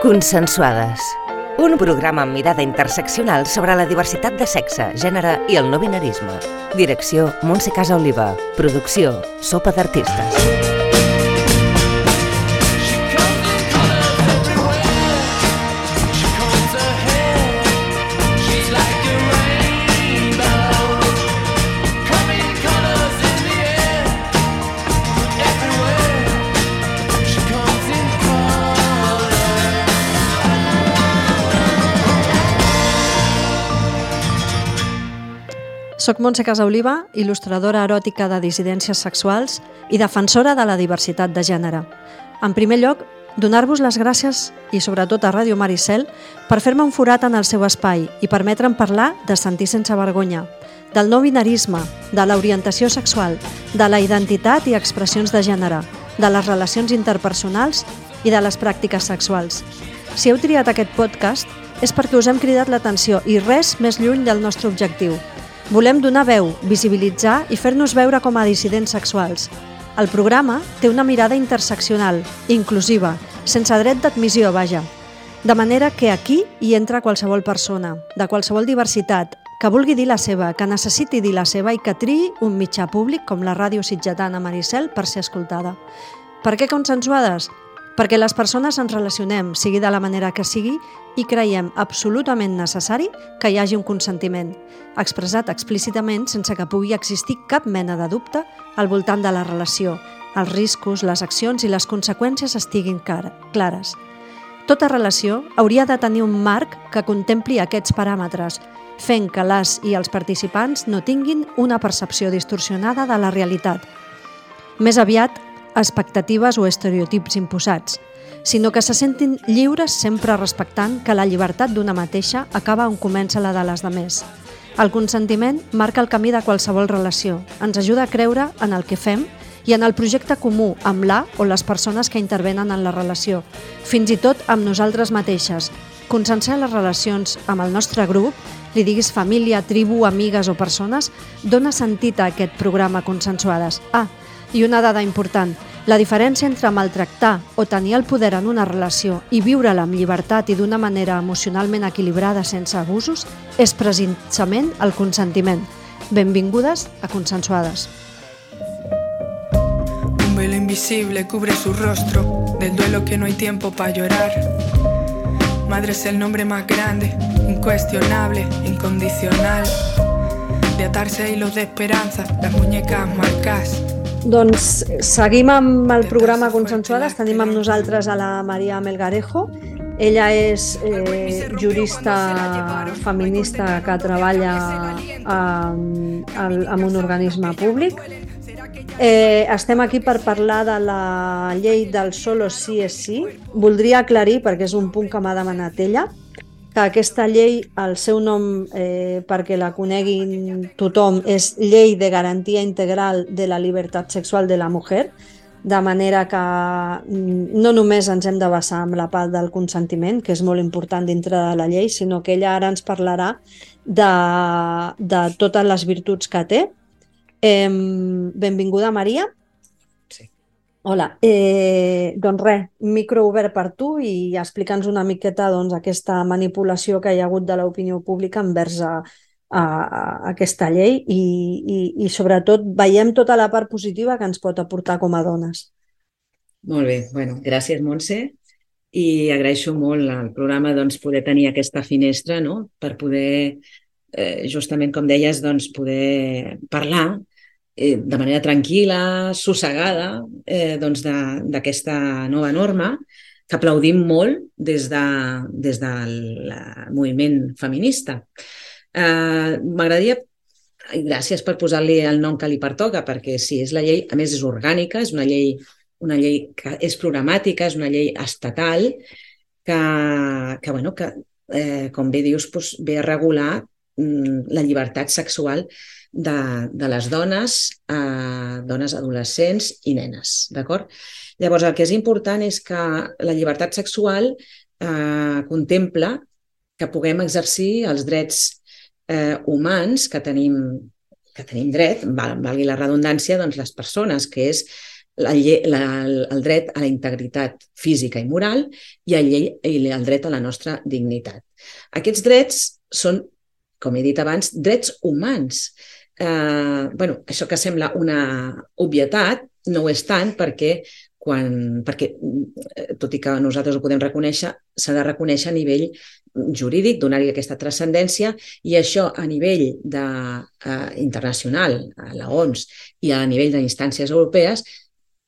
Consensuades. Un programa amb mirada interseccional sobre la diversitat de sexe, gènere i el no binarisme. Direcció Montse Casa Oliva. Producció Sopa d'Artistes. Soc Montse Casaoliva, il·lustradora eròtica de dissidències sexuals i defensora de la diversitat de gènere. En primer lloc, donar-vos les gràcies i sobretot a Ràdio Maricel per fer-me un forat en el seu espai i permetre'm parlar de sentir sense vergonya, del no binarisme, de l'orientació sexual, de la identitat i expressions de gènere, de les relacions interpersonals i de les pràctiques sexuals. Si heu triat aquest podcast és perquè us hem cridat l'atenció i res més lluny del nostre objectiu – Volem donar veu, visibilitzar i fer-nos veure com a dissidents sexuals. El programa té una mirada interseccional, inclusiva, sense dret d'admissió, vaja. De manera que aquí hi entra qualsevol persona, de qualsevol diversitat, que vulgui dir la seva, que necessiti dir la seva i que triï un mitjà públic com la ràdio sitgetana Maricel per ser escoltada. Per què consensuades? Perquè les persones ens relacionem, sigui de la manera que sigui, i creiem absolutament necessari que hi hagi un consentiment, expressat explícitament sense que pugui existir cap mena de dubte al voltant de la relació, els riscos, les accions i les conseqüències estiguin clares. Tota relació hauria de tenir un marc que contempli aquests paràmetres, fent que les i els participants no tinguin una percepció distorsionada de la realitat. Més aviat, expectatives o estereotips imposats, sinó que se sentin lliures sempre respectant que la llibertat d'una mateixa acaba on comença la de les demés. El consentiment marca el camí de qualsevol relació, ens ajuda a creure en el que fem i en el projecte comú amb la o les persones que intervenen en la relació, fins i tot amb nosaltres mateixes. Consensuar les relacions amb el nostre grup, li diguis família, tribu, amigues o persones, dona sentit a aquest programa Consensuades. Ah, i una dada important, la diferència entre maltractar o tenir el poder en una relació i viure-la amb llibertat i d'una manera emocionalment equilibrada sense abusos és precisament el consentiment. Benvingudes a Consensuades. Un velo invisible cubre su rostro del duelo que no hay tiempo para llorar. Madre es el nombre más grande, incuestionable, incondicional. De atarse hilos de esperanza, las muñecas marcas Doncs seguim amb el programa Consensuades. Tenim amb nosaltres a la Maria Melgarejo. Ella és eh, jurista feminista que treballa amb, un organisme públic. Eh, estem aquí per parlar de la llei del solo sí és sí. Voldria aclarir, perquè és un punt que m'ha demanat ella, que aquesta llei, el seu nom, eh, perquè la coneguin tothom, és Llei de Garantia Integral de la Libertat Sexual de la Mujer, de manera que mm, no només ens hem de basar en la part del consentiment, que és molt important dintre de la llei, sinó que ella ara ens parlarà de, de totes les virtuts que té. Eh, benvinguda, Maria. Hola, eh, doncs res, micro obert per tu i explica'ns una miqueta doncs, aquesta manipulació que hi ha hagut de l'opinió pública envers a, a, a aquesta llei i, i, i sobretot veiem tota la part positiva que ens pot aportar com a dones. Molt bé, bueno, gràcies Montse i agraeixo molt al programa doncs, poder tenir aquesta finestra no? per poder, eh, justament com deies, doncs, poder parlar eh, de manera tranquil·la, sossegada, eh, doncs d'aquesta nova norma que aplaudim molt des, de, des del moviment feminista. Eh, M'agradaria gràcies per posar-li el nom que li pertoca, perquè sí, és la llei, a més és orgànica, és una llei, una llei que és programàtica, és una llei estatal, que, que, bueno, que eh, com bé dius, doncs, ve a regular mm, la llibertat sexual de, de les dones, eh, dones adolescents i nenes, d'acord? Llavors, el que és important és que la llibertat sexual eh, contempla que puguem exercir els drets eh, humans que tenim, que tenim dret, val, valgui la redundància, doncs les persones, que és la, la, el dret a la integritat física i moral i el, i el dret a la nostra dignitat. Aquests drets són, com he dit abans, drets humans. Eh, bueno, això que sembla una obvietat no ho és tant perquè quan, perquè, eh, tot i que nosaltres ho podem reconèixer, s'ha de reconèixer a nivell jurídic, donar-hi aquesta transcendència, i això a nivell de, eh, internacional, a la ONS i a nivell d'instàncies europees,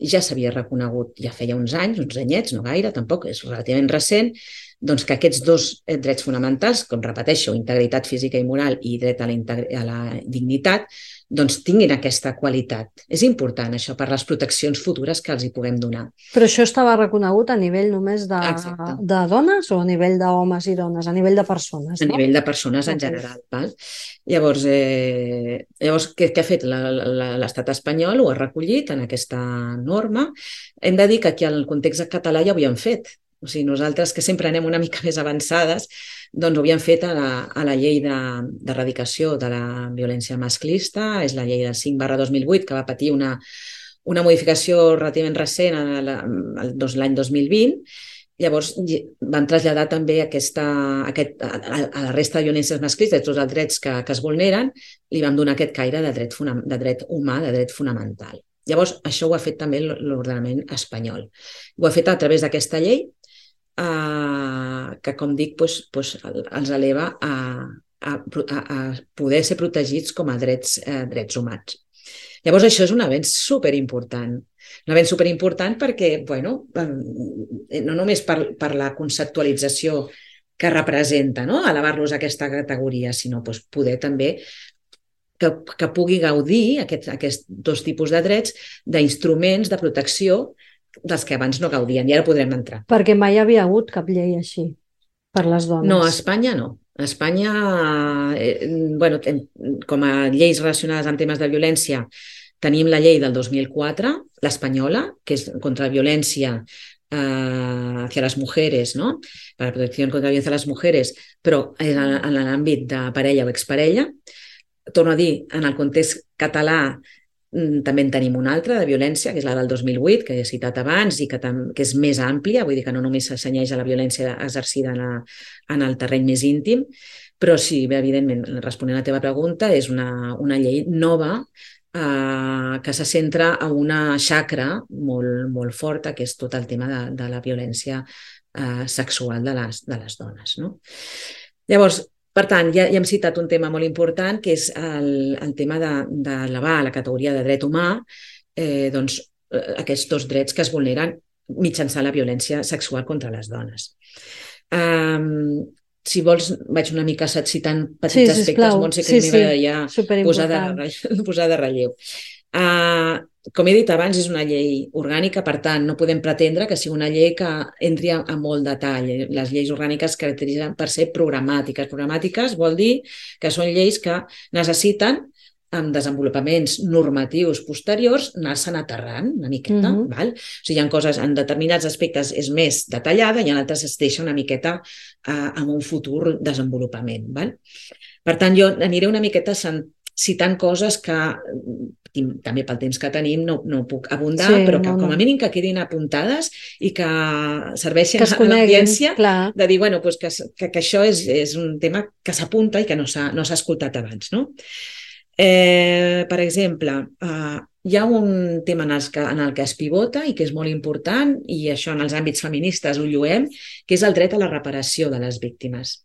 ja s'havia reconegut ja feia uns anys, uns anyets, no gaire, tampoc, és relativament recent, doncs que aquests dos eh, drets fonamentals, com repeteixo, integritat física i moral i dret a la, a la dignitat, doncs tinguin aquesta qualitat. És important això per les proteccions futures que els hi puguem donar. Però això estava reconegut a nivell només de, de dones o a nivell d'homes i dones, a nivell de persones? No? A nivell de persones en general. Val? Llavors, eh, llavors què, què ha fet l'estat espanyol? Ho ha recollit en aquesta norma. Hem de dir que aquí al context català ja ho havíem fet. O sigui, nosaltres que sempre anem una mica més avançades, doncs ho havíem fet a la, a la llei d'erradicació de, de la violència masclista, és la llei del 5 barra 2008, que va patir una, una modificació relativament recent l'any 2020, Llavors van traslladar també aquesta, aquest, a, a la resta de violències masclistes, tots els drets que, que es vulneren, li vam donar aquest caire de dret, de dret humà, de dret fonamental. Llavors, això ho ha fet també l'ordenament espanyol. Ho ha fet a través d'aquesta llei eh, que, com dic, doncs, doncs, els eleva a, a, a poder ser protegits com a drets, eh, drets humans. Llavors, això és un avenç superimportant. Un avenç superimportant perquè, bueno, no només per, per la conceptualització que representa, no? elevar-los a aquesta categoria, sinó doncs, poder també que, que pugui gaudir aquest, dos tipus de drets d'instruments de protecció dels que abans no gaudien, i ara podrem entrar. Perquè mai havia hagut cap llei així per les dones. No, a Espanya no. A Espanya, eh, bueno, com a lleis relacionades amb temes de violència, tenim la llei del 2004, l'espanyola, que és contra la violència eh, hacia les mujeres, ¿no? Per la protecció contra la violència a les mujeres, però en, en l'àmbit de parella o exparella. Torno a dir, en el context català també en tenim una altra de violència, que és la del 2008, que he citat abans i que, que és més àmplia, vull dir que no només s'assenyeix a la violència exercida en, la, en el terreny més íntim, però sí, bé, evidentment, responent a la teva pregunta, és una, una llei nova eh, que se centra en una xacra molt, molt forta, que és tot el tema de, de la violència eh, sexual de les, de les dones. No? Llavors, per tant, ja, ja hem citat un tema molt important, que és el, el tema d'elevar de, a la categoria de dret humà eh, doncs, eh, aquests dos drets que es vulneren mitjançant la violència sexual contra les dones. Um, si vols, vaig una mica citant petits sí, aspectes, Montse, que sí, sí. m'agradaria posar, de, posar de relleu. Uh, com he dit abans, és una llei orgànica, per tant, no podem pretendre que sigui una llei que entri a, a molt detall. Les lleis orgàniques caracteritzen per ser programàtiques. Programàtiques vol dir que són lleis que necessiten amb desenvolupaments normatius posteriors, anar-se'n aterrant una miqueta. Mm -hmm. val? O sigui, hi ha coses, en determinats aspectes és més detallada i en altres es deixa una miqueta eh, en un futur desenvolupament. Val? Per tant, jo aniré una miqueta citant coses que també pel temps que tenim no, no puc abundar, sí, però que no, com a mínim que quedin apuntades i que serveixin que a l'audiència de dir bueno, pues que, que, que això és, és un tema que s'apunta i que no s'ha no escoltat abans. No? Eh, per exemple, eh, hi ha un tema en el, que, en el que es pivota i que és molt important, i això en els àmbits feministes ho lluem, que és el dret a la reparació de les víctimes.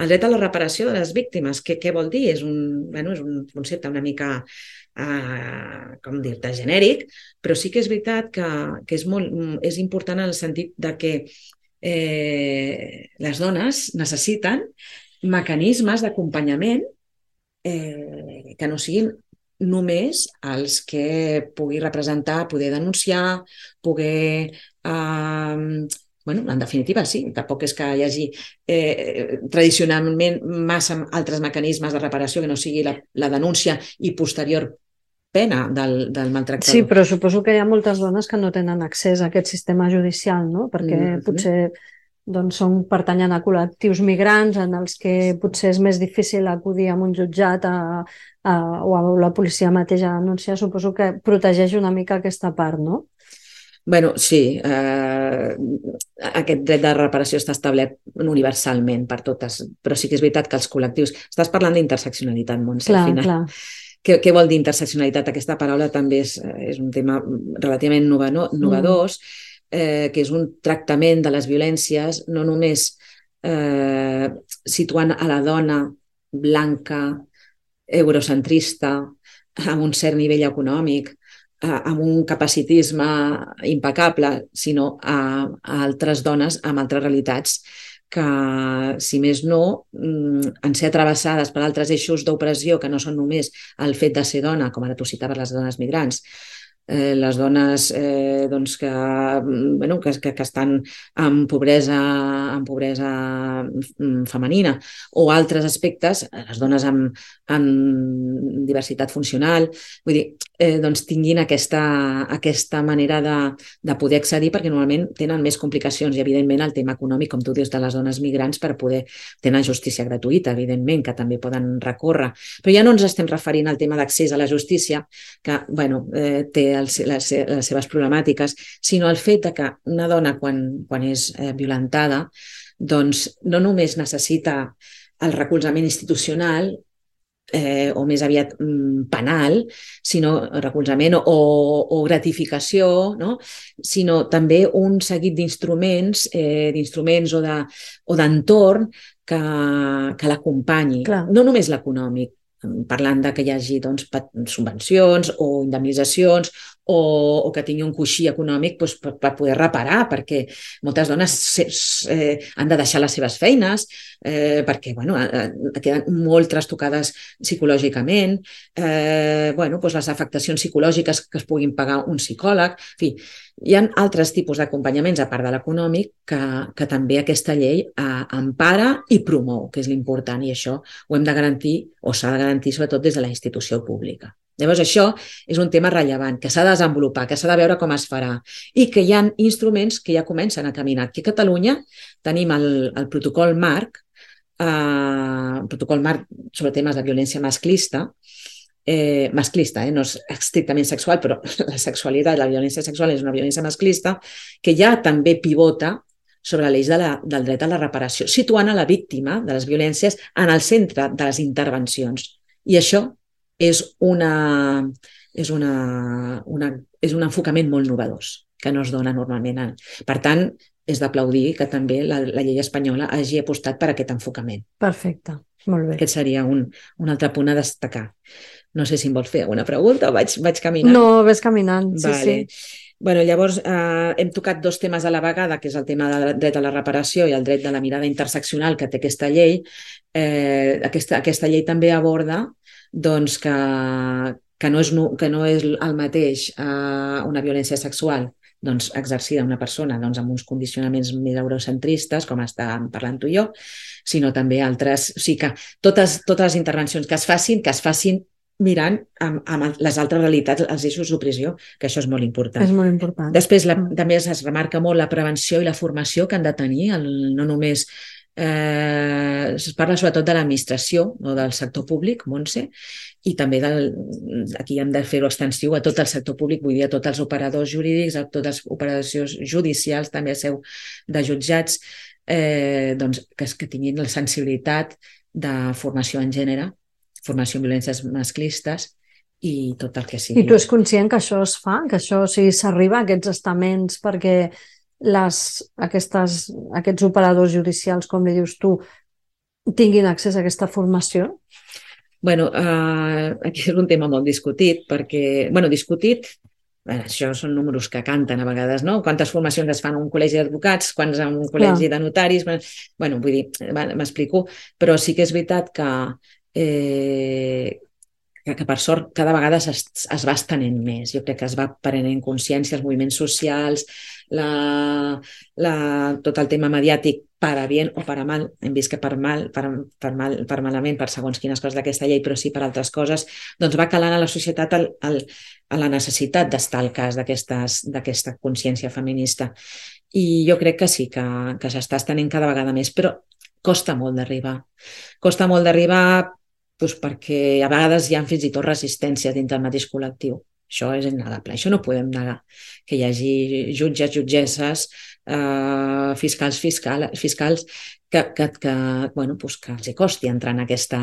El dret a la reparació de les víctimes, què, què vol dir? És un, bueno, és un concepte una mica eh, com dir-te, genèric, però sí que és veritat que, que és, molt, és important en el sentit de que eh, les dones necessiten mecanismes d'acompanyament eh, que no siguin només els que pugui representar, poder denunciar, poder... Eh, bueno, en definitiva, sí, tampoc és que hi hagi eh, tradicionalment massa altres mecanismes de reparació que no sigui la, la denúncia i posterior pena del, del maltractador. Sí, però suposo que hi ha moltes dones que no tenen accés a aquest sistema judicial, no? Perquè mm -hmm. potser doncs són, pertanyen a col·lectius migrants en els que potser és més difícil acudir a un jutjat a, a, o a la policia mateixa a denunciar, suposo que protegeix una mica aquesta part, no? bueno, sí, eh, aquest dret de reparació està establert universalment per totes, però sí que és veritat que els col·lectius... Estàs parlant d'interseccionalitat, Montse, clar, al final. Clar. Què, què vol dir interseccionalitat? Aquesta paraula també és, és un tema relativament novedós, mm eh, que és un tractament de les violències no només eh, situant a la dona blanca, eurocentrista, amb un cert nivell econòmic, eh, amb un capacitisme impecable, sinó a, a altres dones amb altres realitats que, si més no, mm, en ser travessades per altres eixos d'opressió que no són només el fet de ser dona, com ara tu citaves les dones migrants, eh, les dones eh, doncs que, bueno, que, que, que estan en pobresa, en pobresa mm, femenina o altres aspectes, les dones amb, amb diversitat funcional, vull dir, eh, doncs tinguin aquesta, aquesta manera de, de poder accedir perquè normalment tenen més complicacions i evidentment el tema econòmic, com tu dius, de les dones migrants per poder tenir justícia gratuïta, evidentment, que també poden recórrer. Però ja no ens estem referint al tema d'accés a la justícia, que bueno, eh, té els, les, les seves problemàtiques, sinó el fet de que una dona, quan, quan és eh, violentada, doncs no només necessita el recolzament institucional eh, o més aviat mm, penal, sinó recolzament o, o gratificació, no? sinó també un seguit d'instruments, eh, d'instruments o d'entorn de, que, que l'acompanyi. No només l'econòmic, parlant de que hi hagi doncs, subvencions o indemnitzacions o, o que tingui un coixí econòmic doncs, per, per poder reparar, perquè moltes dones eh, han de deixar les seves feines eh, perquè bueno, eh, queden molt trastocades psicològicament, eh, bueno, doncs les afectacions psicològiques que es puguin pagar un psicòleg, en fi, hi ha altres tipus d'acompanyaments, a part de l'econòmic, que, que també aquesta llei eh, empara i promou, que és l'important, i això ho hem de garantir, o s'ha de garantir sobretot des de la institució pública. Llavors, això és un tema rellevant, que s'ha de desenvolupar, que s'ha de veure com es farà i que hi ha instruments que ja comencen a caminar. Aquí a Catalunya tenim el, el protocol marc, eh, protocol marc sobre temes de violència masclista, eh, masclista, eh? no és estrictament sexual, però la sexualitat, la violència sexual és una violència masclista, que ja també pivota sobre l'eix de la, del dret a la reparació, situant a la víctima de les violències en el centre de les intervencions. I això és, una, és, una, una, és un enfocament molt novedós que no es dona normalment. Per tant, és d'aplaudir que també la, la llei espanyola hagi apostat per aquest enfocament. Perfecte, molt bé. Aquest seria un, un altre punt a destacar. No sé si em vols fer alguna pregunta o vaig, vaig caminant. No, ves caminant, sí, vale. sí. Bueno, llavors, eh, hem tocat dos temes a la vegada, que és el tema del dret a la reparació i el dret de la mirada interseccional que té aquesta llei. Eh, aquesta, aquesta llei també aborda doncs que, que, no és, que no és el mateix eh, una violència sexual doncs, exercida una persona doncs, amb uns condicionaments més eurocentristes, com estàvem parlant tu i jo, sinó també altres... O sigui que totes, totes les intervencions que es facin, que es facin mirant amb, amb les altres realitats, els eixos d'opressió, que això és molt important. És molt important. Després, la, també es remarca molt la prevenció i la formació que han de tenir, el, no només eh, es parla sobretot de l'administració o del sector públic, Montse, i també del, aquí hem de fer-ho extensiu a tot el sector públic, vull dir a tots els operadors jurídics, a totes les operacions judicials, també a seu de jutjats, eh, doncs, que, que tinguin la sensibilitat de formació en gènere, formació en violències masclistes i tot el que sigui. I tu és conscient que això es fa, que això o sigui, s'arriba a aquests estaments perquè les, aquestes, aquests operadors judicials, com li dius tu, tinguin accés a aquesta formació? bueno, uh, aquí és un tema molt discutit, perquè, bueno, discutit, bueno, això són números que canten a vegades, no? Quantes formacions es fan a un col·legi d'advocats, quants en un col·legi Clar. de notaris... Bueno, vull dir, m'explico, però sí que és veritat que, eh, que, que per sort cada vegada es, es va estenent més. Jo crec que es va prenent consciència els moviments socials, la, la, tot el tema mediàtic per a bien o per a mal, hem vist que per mal, per, per, mal, per malament, per segons quines coses d'aquesta llei, però sí per altres coses, doncs va calant a la societat el, el, a la necessitat d'estar al cas d'aquesta consciència feminista. i jo crec que sí, que, que s'està estenent cada vegada més, però costa molt d'arribar. Costa molt d'arribar doncs, perquè a vegades hi ha fins i tot resistència dintre del mateix col·lectiu. Això és innegable, això no podem negar. Que hi hagi jutges, jutgesses, eh, fiscals, fiscal, fiscals que, que, que, bueno, pues que els costi entrar en, aquesta,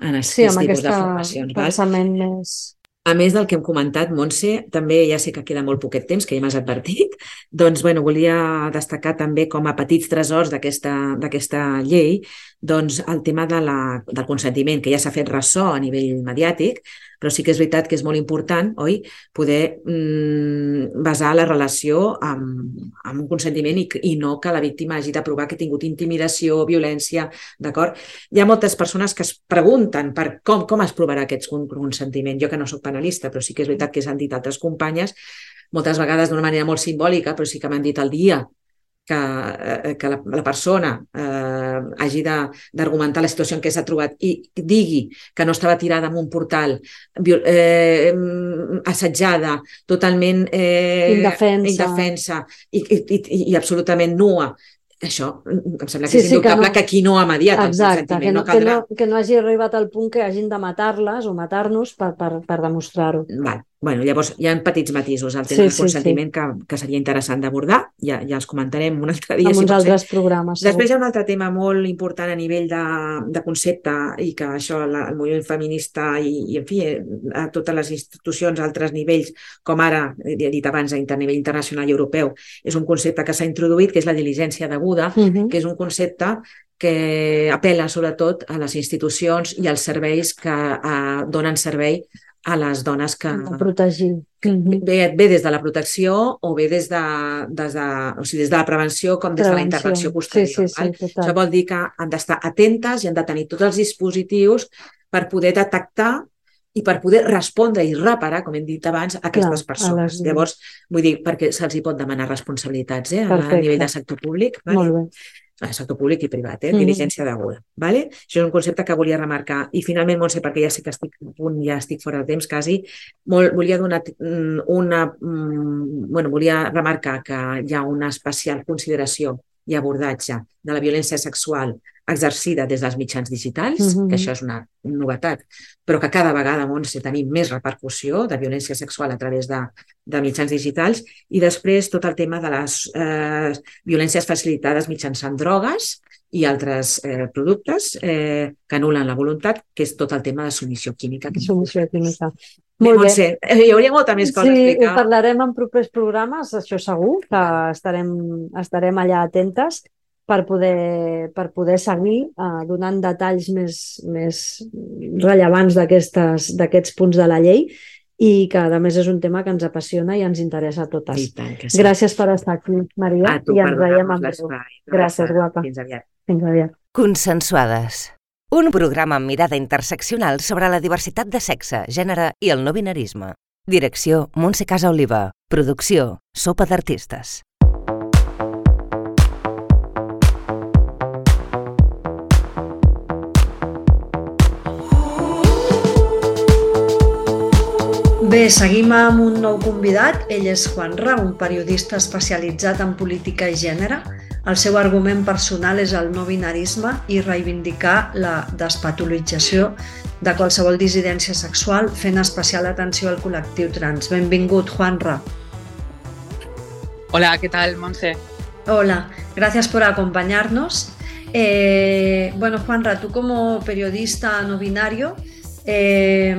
en aquest sí, tipus de formacions. Pensament val? més a més del que hem comentat, Montse, també ja sé que queda molt poquet temps, que ja m'has advertit, doncs bueno, volia destacar també com a petits tresors d'aquesta llei doncs, el tema de la, del consentiment, que ja s'ha fet ressò a nivell mediàtic, però sí que és veritat que és molt important, oi, poder mm, basar la relació amb, amb un consentiment i, i no que la víctima hagi de provar que ha tingut intimidació, violència, d'acord? Hi ha moltes persones que es pregunten per com, com es provarà aquest consentiment. Jo que no sóc penalista, però sí que és veritat que s'han dit altres companyes, moltes vegades d'una manera molt simbòlica, però sí que m'han dit el dia que, eh, que la, la persona eh, hagi d'argumentar la situació en què s'ha trobat i digui que no estava tirada en un portal eh, assetjada, totalment eh, indefensa, indefensa i, i, i, i absolutament nua això em sembla que sí, és indubtable que, no... que aquí no ha mediat Exacte, el sentiment. Que no, no, que, no, que no hagi arribat al punt que hagin de matar-les o matar-nos per, per, per demostrar-ho. Val bueno, llavors hi ha petits matisos al tema sí, del consentiment sí, sí. Que, que seria interessant d'abordar, ja, ja els comentarem un altre dia. En si uns altres programes. Segur. Després hi ha un altre tema molt important a nivell de, de concepte i que això la, el moviment feminista i, i en fi, a totes les institucions a altres nivells, com ara, he dit abans, a nivell internacional i europeu, és un concepte que s'ha introduït, que és la diligència deguda, uh -huh. que és un concepte que apela sobretot a les institucions i als serveis que eh, donen servei a les dones que... A protegir. Bé, bé des de la protecció o bé des de, des de, o sigui, des de la prevenció com des prevenció. de la intervenció posterior. Sí, sí, sí, val? Això vol dir que han d'estar atentes i han de tenir tots els dispositius per poder detectar i per poder respondre i reparar, com hem dit abans, a aquestes Clar, persones. A les... Llavors, vull dir, perquè se'ls hi pot demanar responsabilitats eh, a nivell de sector públic. Vale? Molt bé sector públic i privat, eh? Mm. diligència deguda. Vale? Això és un concepte que volia remarcar. I finalment, Montse, perquè ja sé que estic a punt, ja estic fora de temps quasi, molt, volia donar mm, una... Mm, bueno, volia remarcar que hi ha una especial consideració i abordatge de la violència sexual exercida des dels mitjans digitals, mm -hmm. que això és una novetat, però que cada vegada, Montse, tenim més repercussió de violència sexual a través de, de mitjans digitals i després tot el tema de les eh, violències facilitades mitjançant drogues i altres eh, productes eh, que anulen la voluntat, que és tot el tema de submissió química. Que submissió química. Molt bé. Montse, hi hauria molta més cosa sí, a explicar. ho parlarem en propers programes, això segur, que estarem, estarem allà atentes per poder, per poder seguir eh, donant detalls més, més rellevants d'aquests punts de la llei i que a més és un tema que ens apassiona i ens interessa a totes. tant sí. Gràcies per estar aquí, Maria, tu, i ens veiem en breu. Gràcies, guapa. Fins aviat. Fins aviat. Consensuades. Un programa amb mirada interseccional sobre la diversitat de sexe, gènere i el no binarisme. Direcció Montse Casa Oliva. Producció Sopa d'Artistes. Bé, seguim amb un nou convidat. Ell és Juan Ra, un periodista especialitzat en política i gènere. El seu argument personal és el no binarisme i reivindicar la despatologització de qualsevol dissidència sexual, fent especial atenció al col·lectiu trans. Benvingut, Juan Ra. Hola, ¿qué tal, Monse? Hola, gracias por acompañarnos. Eh, bueno, Juanra, tú como periodista no binario, eh,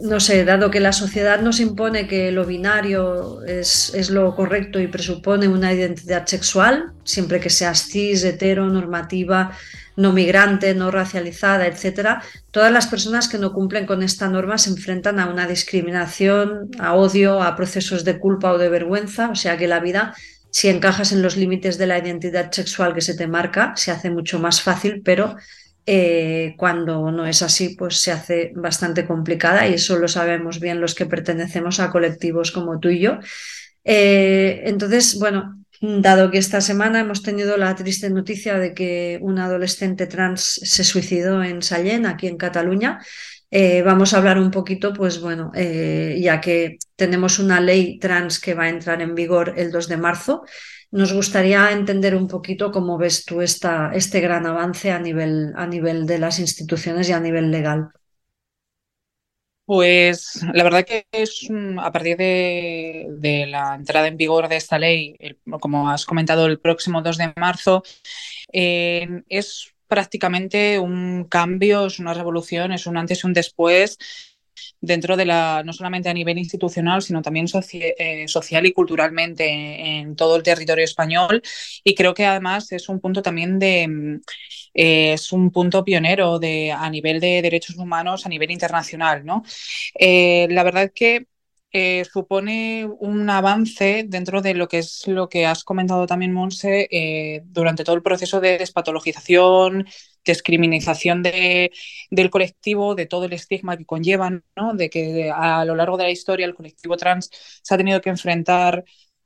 no sé, dado que la sociedad nos impone que lo binario es, es, lo correcto y presupone una identidad sexual, siempre que seas cis, hetero, normativa, no migrante, no racializada, etc., todas las personas que no cumplen con esta norma se enfrentan a una discriminación, a odio, a procesos de culpa o de vergüenza, o sea que la vida, si encajas en los límites de la identidad sexual que se te marca, se hace mucho más fácil, pero eh, cuando no es así, pues se hace bastante complicada y eso lo sabemos bien los que pertenecemos a colectivos como tú y yo. Eh, entonces, bueno, dado que esta semana hemos tenido la triste noticia de que un adolescente trans se suicidó en Sallén, aquí en Cataluña, eh, vamos a hablar un poquito, pues bueno, ya que tenemos una ley trans que va a entrar en vigor el 2 de marzo, nos gustaría entender un poquito cómo ves tú esta, este gran avance a nivel, a nivel de las instituciones y a nivel legal. Pues la verdad que es a partir de, la entrada en vigor de esta ley, como has comentado, el próximo 2 de marzo, eh, es prácticamente un cambio, es una revolución, es un antes y un después dentro de la, no solamente a nivel institucional, sino también eh, social y culturalmente en, todo el territorio español. Y creo que además es un punto también de, eh, es un punto pionero de, a nivel de derechos humanos a nivel internacional. ¿no? Eh, la verdad que supone un avance dentro de lo que es lo que has comentado también, Monse, durante todo el proceso de despatologización, descriminalización de, del colectivo, de todo el estigma que conllevan, ¿no? de que a lo largo de la historia el colectivo trans se ha tenido que enfrentar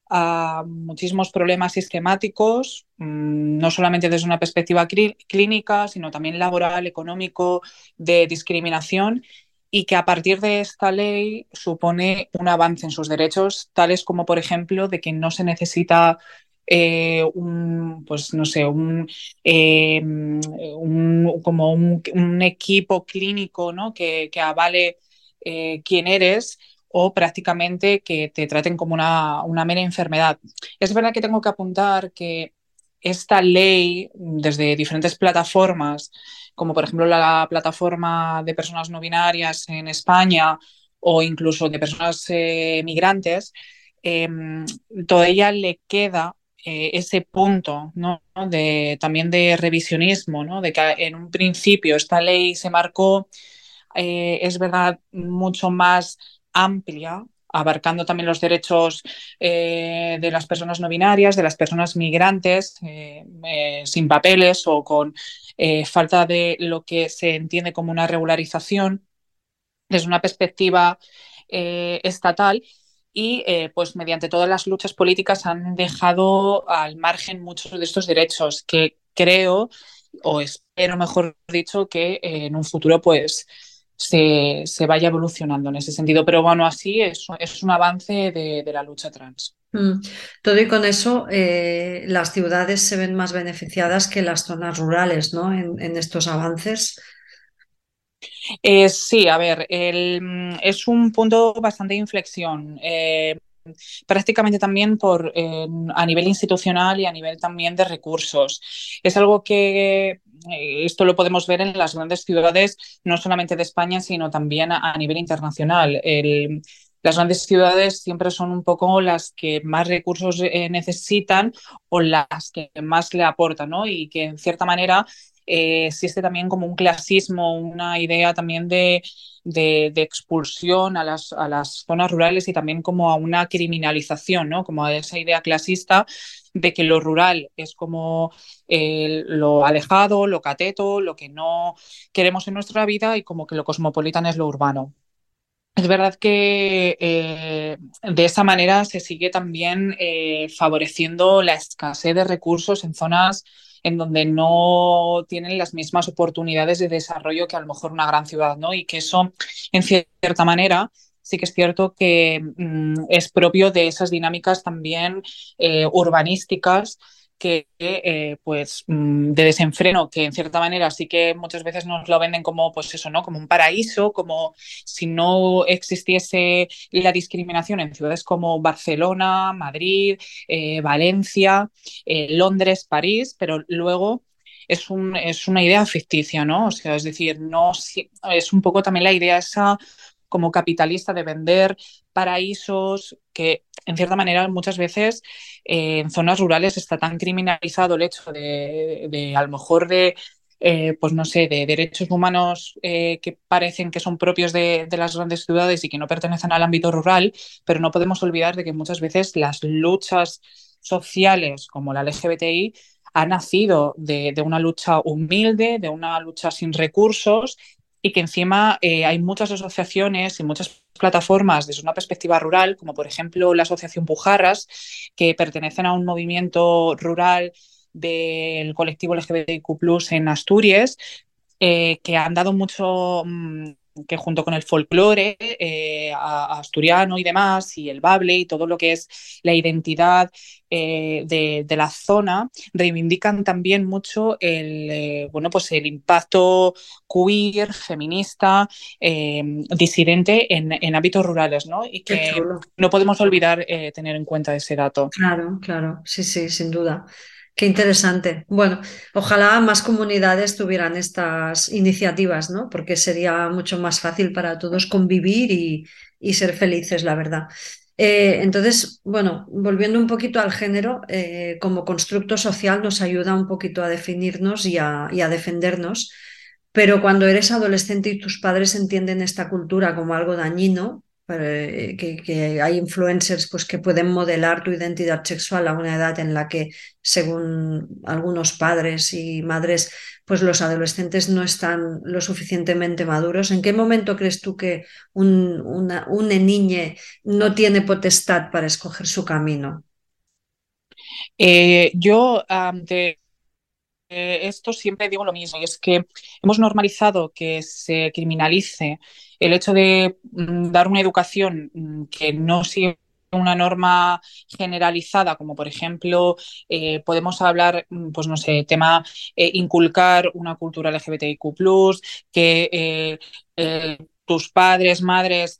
a muchísimos problemas sistemáticos, mm, no solamente desde una perspectiva clínica, sino también laboral, económico, de discriminación y que a partir de esta ley supone un avance en sus derechos, tales como, por ejemplo, de que no se necesita eh, un, pues no sé, un, em, como un, equipo clínico ¿no? que, avale eh, quién eres o prácticamente que te traten como una, una mera enfermedad. Es verdad que tengo que apuntar que esta ley, desde diferentes plataformas, como por ejemplo la plataforma de personas no binarias en España o incluso de personas eh, migrantes, eh, todavía le queda eh, ese punto ¿no? de, también de revisionismo, ¿no? de que en un principio esta ley se marcó, eh, es verdad, mucho más amplia abarcando también los derechos eh, de las personas no binarias, de las personas migrantes sin papeles o con falta de lo que se entiende como una regularización desde una perspectiva estatal y pues mediante todas las luchas políticas han dejado al margen muchos de estos derechos que creo o espero mejor dicho que en un futuro pues se, vaya evolucionando en ese sentido. Pero bueno, así es, es un avance de, la lucha trans. Mm. Todo y con eso, eh, las ciudades se ven más beneficiadas que las zonas rurales, ¿no? En, estos avances. Eh, sí, a ver, el, es un punto bastante de inflexión. Eh, prácticamente también por, a nivel institucional y a nivel también de recursos. Es algo que eh, esto lo podemos ver en las grandes ciudades, no solamente de España, sino también a, nivel internacional. las grandes ciudades siempre son un poco las que más recursos eh, necesitan o las que más le aportan, ¿no? Y que en cierta manera eh, existe también como un clasismo, una idea también de, de, expulsión a las, a las, zonas rurales y también como a una criminalización, ¿no? Como a esa idea clasista de que lo rural es como eh, lo alejado, lo cateto, lo que no queremos en nuestra vida y como que lo cosmopolitan es lo urbano. Es verdad que eh, de esa manera se sigue también favoreciendo la escasez de recursos en zonas en donde no tienen las mismas oportunidades de desarrollo que a lo mejor una gran ciudad, ¿no? Y que eso, en cierta manera, sí que es cierto que mm, es propio de esas dinámicas también eh, urbanísticas que, eh, pues, mm, de desenfreno, que en cierta manera sí que muchas veces nos lo venden como, pues eso, ¿no? Como un paraíso, como si no existiese la discriminación en ciudades como Barcelona, Madrid, eh, Valencia, eh, Londres, París, pero luego es, un, es una idea ficticia, ¿no? O sea, es decir, no es un poco también la idea esa como capitalista de vender paraísos que en cierta manera muchas veces eh, en zonas rurales está tan criminalizado el hecho de, a lo mejor de eh, pues no sé, de derechos humanos eh, que parecen que son propios de, las grandes ciudades y que no pertenecen al ámbito rural, pero no podemos olvidar de que muchas veces las luchas sociales como la LGBTI han nacido de, de, una lucha humilde, de una lucha sin recursos y que encima eh, hay muchas asociaciones y muchas plataformas desde una perspectiva rural, como por ejemplo la Asociación Pujarras, que pertenecen a un movimiento rural del colectivo LGBTIQ en Asturias, eh, que han dado mucho, mm, que junto con el folclore eh, asturiano y demás, y el bable y todo lo que es la identidad eh, de, la zona, reivindican también mucho el, eh, bueno, pues el impacto queer, feminista, disidente en, hábitos rurales, ¿no? Y que no podemos olvidar tener en cuenta ese dato. Claro, claro, sí, sí, sin duda. Qué interesante. Bueno, ojalá más comunidades tuvieran estas iniciativas, ¿no? Porque sería mucho más fácil para todos convivir y, ser felices, la verdad. Eh, entonces, bueno, volviendo un poquito al género, eh, como constructo social nos ayuda un poquito a definirnos y a, y a defendernos, pero cuando eres adolescente y tus padres entienden esta cultura como algo dañino, eh, que, hay influencers pues, que pueden modelar tu identidad sexual a una edad en la que, según algunos padres y madres, pues los adolescentes no están lo suficientemente maduros. ¿En qué momento crees tú que un, una, niña no tiene potestad para escoger su camino? Eh, yo ante esto siempre digo lo mismo, y es que hemos normalizado que se criminalice el hecho de mm, dar una educación mm, que no sigue una norma generalizada, como por ejemplo, eh, podemos hablar, mm, pues no sé, tema eh, inculcar una cultura LGBTIQ, que eh, tus padres, madres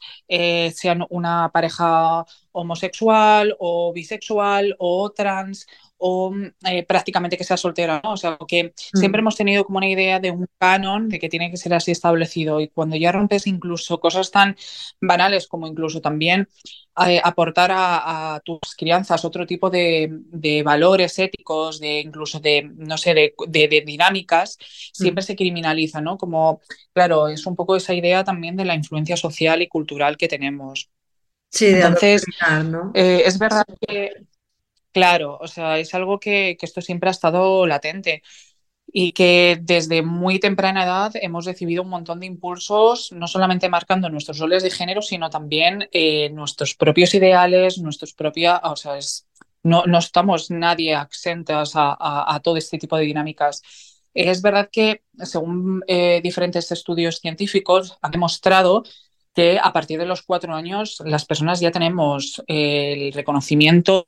sean una pareja homosexual o bisexual o trans o eh, prácticamente que sea soltera, ¿no? O sea, que siempre mm. hemos tenido como una idea de un canon de que tiene que ser así establecido y cuando ya rompes incluso cosas tan banales como incluso también eh, aportar a, tus crianzas otro tipo de, valores éticos, de incluso de, no sé, de, dinámicas, siempre mm. se criminaliza, ¿no? Como, claro, es un poco esa idea también de la influencia social y cultural que tenemos. Sí, de Entonces, ¿no? Eh, es verdad que Claro, o sea, es algo que, esto siempre ha estado latente y que desde muy temprana edad hemos recibido un montón de impulsos, no solamente marcando nuestros roles de género, sino también eh, nuestros propios ideales, nuestros propios, o sea, no, no, estamos nadie exentos a, todo este tipo de dinámicas. Es verdad que, según eh, diferentes estudios científicos, han demostrado que a partir de los cuatro años las personas ya tenemos el reconocimiento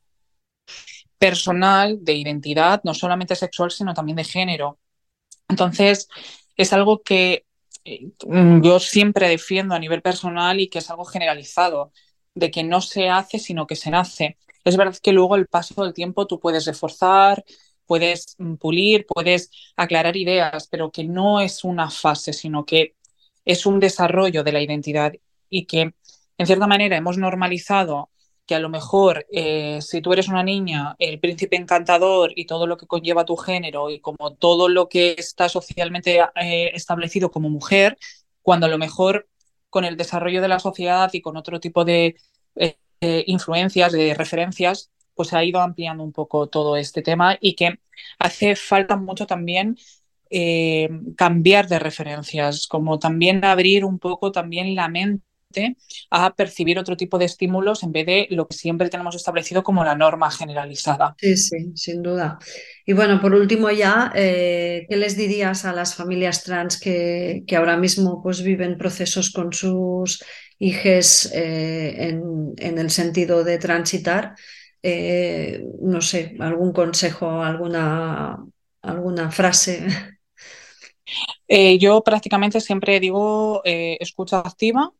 personal de identidad, no solamente sexual, sino también de género. Entonces, es algo que eh, yo siempre defiendo a nivel personal y que es algo generalizado, de que no se hace, sino que se nace. Es verdad que luego el paso del tiempo tú puedes reforzar, puedes mm, pulir, puedes aclarar ideas, pero que no es una fase, sino que es un desarrollo de la identidad y que en cierta manera hemos normalizado que a lo mejor eh, si tú eres una niña, el príncipe encantador y todo lo que conlleva tu género y como todo lo que está socialmente eh, establecido como mujer, cuando a lo mejor con el desarrollo de la sociedad y con otro tipo de eh, influencias, de referencias, pues se ha ido ampliando un poco todo este tema y que hace falta mucho también cambiar de referencias, como también abrir un poco también la mente a percibir otro tipo de estímulos en vez de lo que siempre tenemos establecido como la norma generalizada. Sí, sí, sin duda. Y bueno, por último ya, eh, ¿qué les dirías a las familias trans que, ahora mismo pues, viven procesos con sus hijos eh, en, el sentido de transitar? Eh, no sé, algún consejo, alguna, alguna frase. Yo prácticamente siempre digo escucha activa,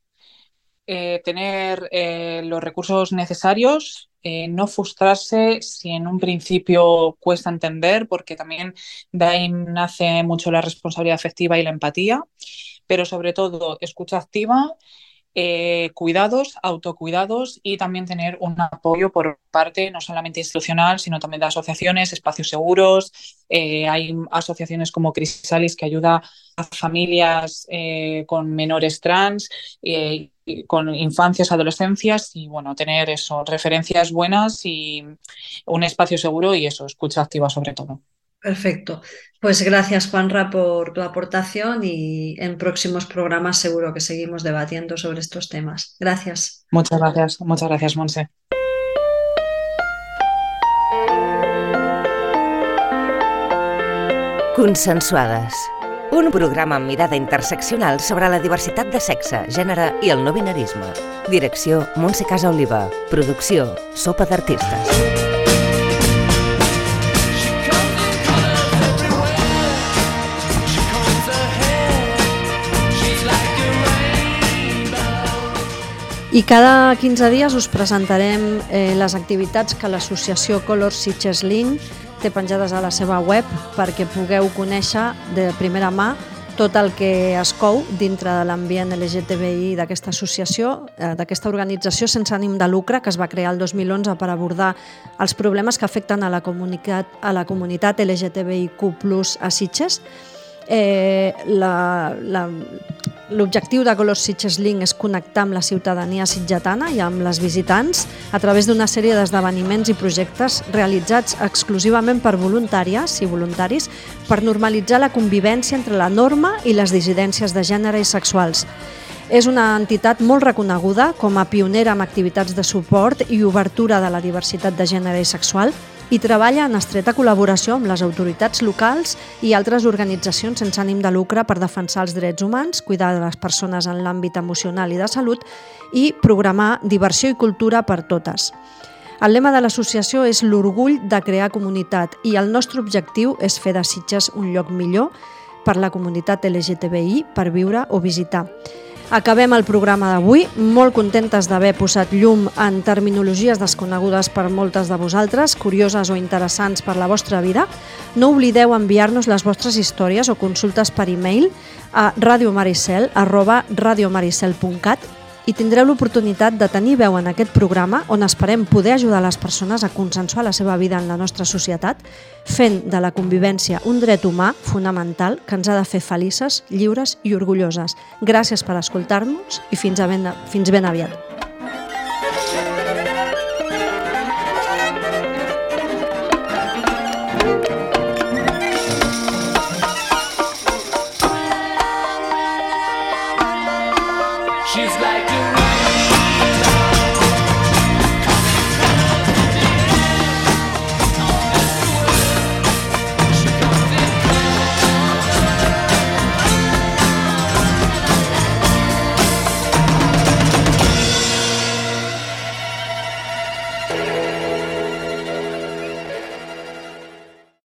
eh, tener eh, los recursos necesarios, eh, no frustrarse si en un principio cuesta entender, porque también de nace mucho la responsabilidad afectiva y la empatía, pero sobre todo escucha activa, cuidados, autocuidados y también tener un apoyo por parte no solamente institucional, sino también de asociaciones, espacios seguros. hay asociaciones como Crisalis que ayuda a familias con menores trans con infancias, adolescencias y bueno, tener eso, referencias buenas y un espacio seguro y eso, escucha activa sobre todo. Perfecto. Pues gracias Juanra por tu aportación y en próximos programas seguro que seguimos debatiendo sobre estos temas. Gracias. Muchas gracias, muchas gracias, Monse. Consensuades un programa amb mirada interseccional sobre la diversitat de sexe, gènere i el no binarisme. Direcció Montse Casa Oliva. Producció Sopa d'Artistes. I cada 15 dies us presentarem eh, les activitats que l'associació Color Sitges Link té penjades a la seva web perquè pugueu conèixer de primera mà tot el que es cou dintre de l'ambient LGTBI d'aquesta associació, eh, d'aquesta organització sense ànim de lucre que es va crear el 2011 per abordar els problemes que afecten a la comunitat, a la comunitat LGTBIQ+, a Sitges Eh, L'objectiu de Colors Sitges Link és connectar amb la ciutadania sitgetana i amb les visitants a través d'una sèrie d'esdeveniments i projectes realitzats exclusivament per voluntàries i voluntaris per normalitzar la convivència entre la norma i les dissidències de gènere i sexuals. És una entitat molt reconeguda com a pionera en activitats de suport i obertura de la diversitat de gènere i sexual i treballa en estreta col·laboració amb les autoritats locals i altres organitzacions sense ànim de lucre per defensar els drets humans, cuidar de les persones en l'àmbit emocional i de salut i programar diversió i cultura per totes. El lema de l'associació és l'orgull de crear comunitat i el nostre objectiu és fer de Sitges un lloc millor per la comunitat LGTBI per viure o visitar. Acabem el programa d'avui, molt contentes d'haver posat llum en terminologies desconegudes per moltes de vosaltres, curioses o interessants per la vostra vida. No oblideu enviar-nos les vostres històries o consultes per e-mail a radiomaricel.cat i tindreu l'oportunitat de tenir veu en aquest programa on esperem poder ajudar les persones a consensuar la seva vida en la nostra societat, fent de la convivència un dret humà fonamental que ens ha de fer felices, lliures i orgulloses. Gràcies per escoltar-nos i fins, ben, fins ben aviat.